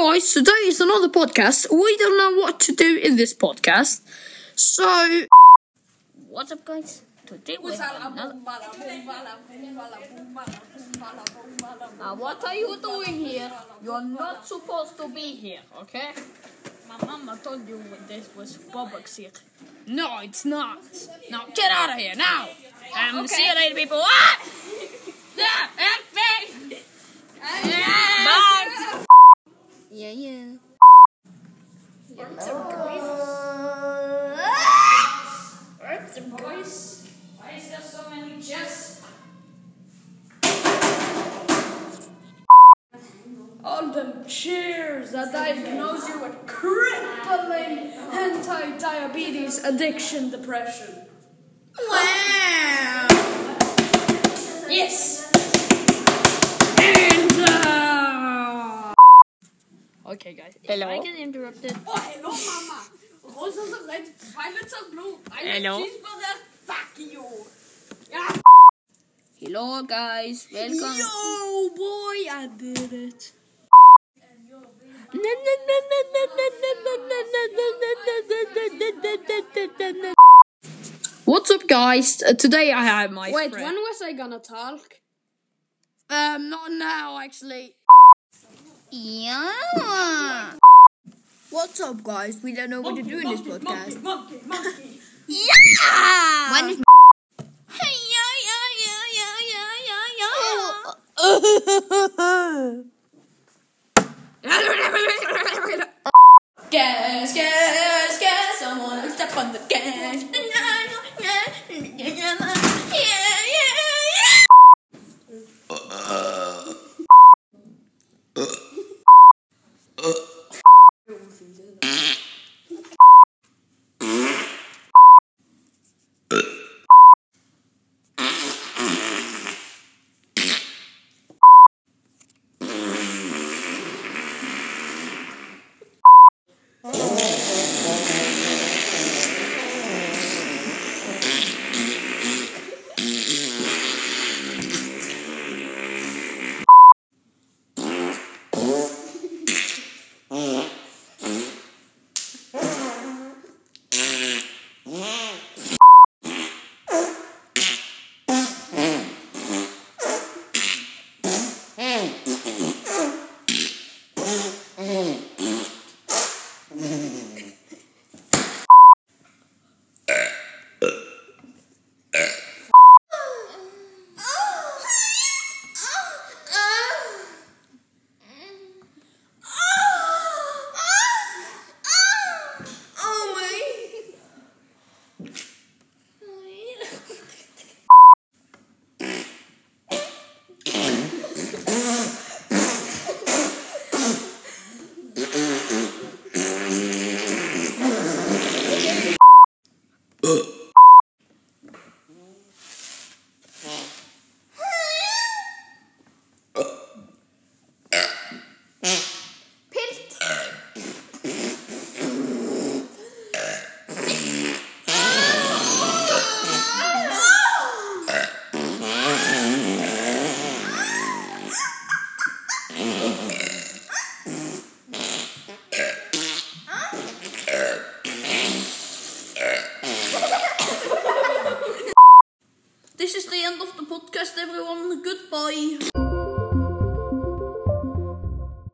guys, today is another podcast. We don't know what to do in this podcast. So, what's up, guys? Today we have another. Now, what are you doing here? You're not supposed to be here, okay? My mama told you this was Bobak's here. No, it's not. Now, get out of here now. Um, see you later, people. Ah! Yeah, okay. Bye. Yeah, yeah. What's up, guys? What's up, boys? Why is there so many chests? All them cheers that diagnose you with crippling anti-diabetes addiction depression. Wow. Yes. And uh, Okay, guys. Hello. I get interrupted. oh, hello, Mama. Roses are red, violets are blue. I like Hello. cheeseburger. Fuck you. Yeah. Hello, guys. Welcome. Yo, boy, I did it. What's up, guys? Uh, today I have my Wait, friend. when was I gonna talk? Um, not now, actually. Yeah. What's up, guys? We don't know what to do in this podcast. Monkey, monkey. Yeah. When is Hey, yeah, yeah, yeah, yeah, yeah, yeah, yeah. Gas, gas, gas. Someone step on the gas. This er is the end of the podcast, everyone. Goodbye.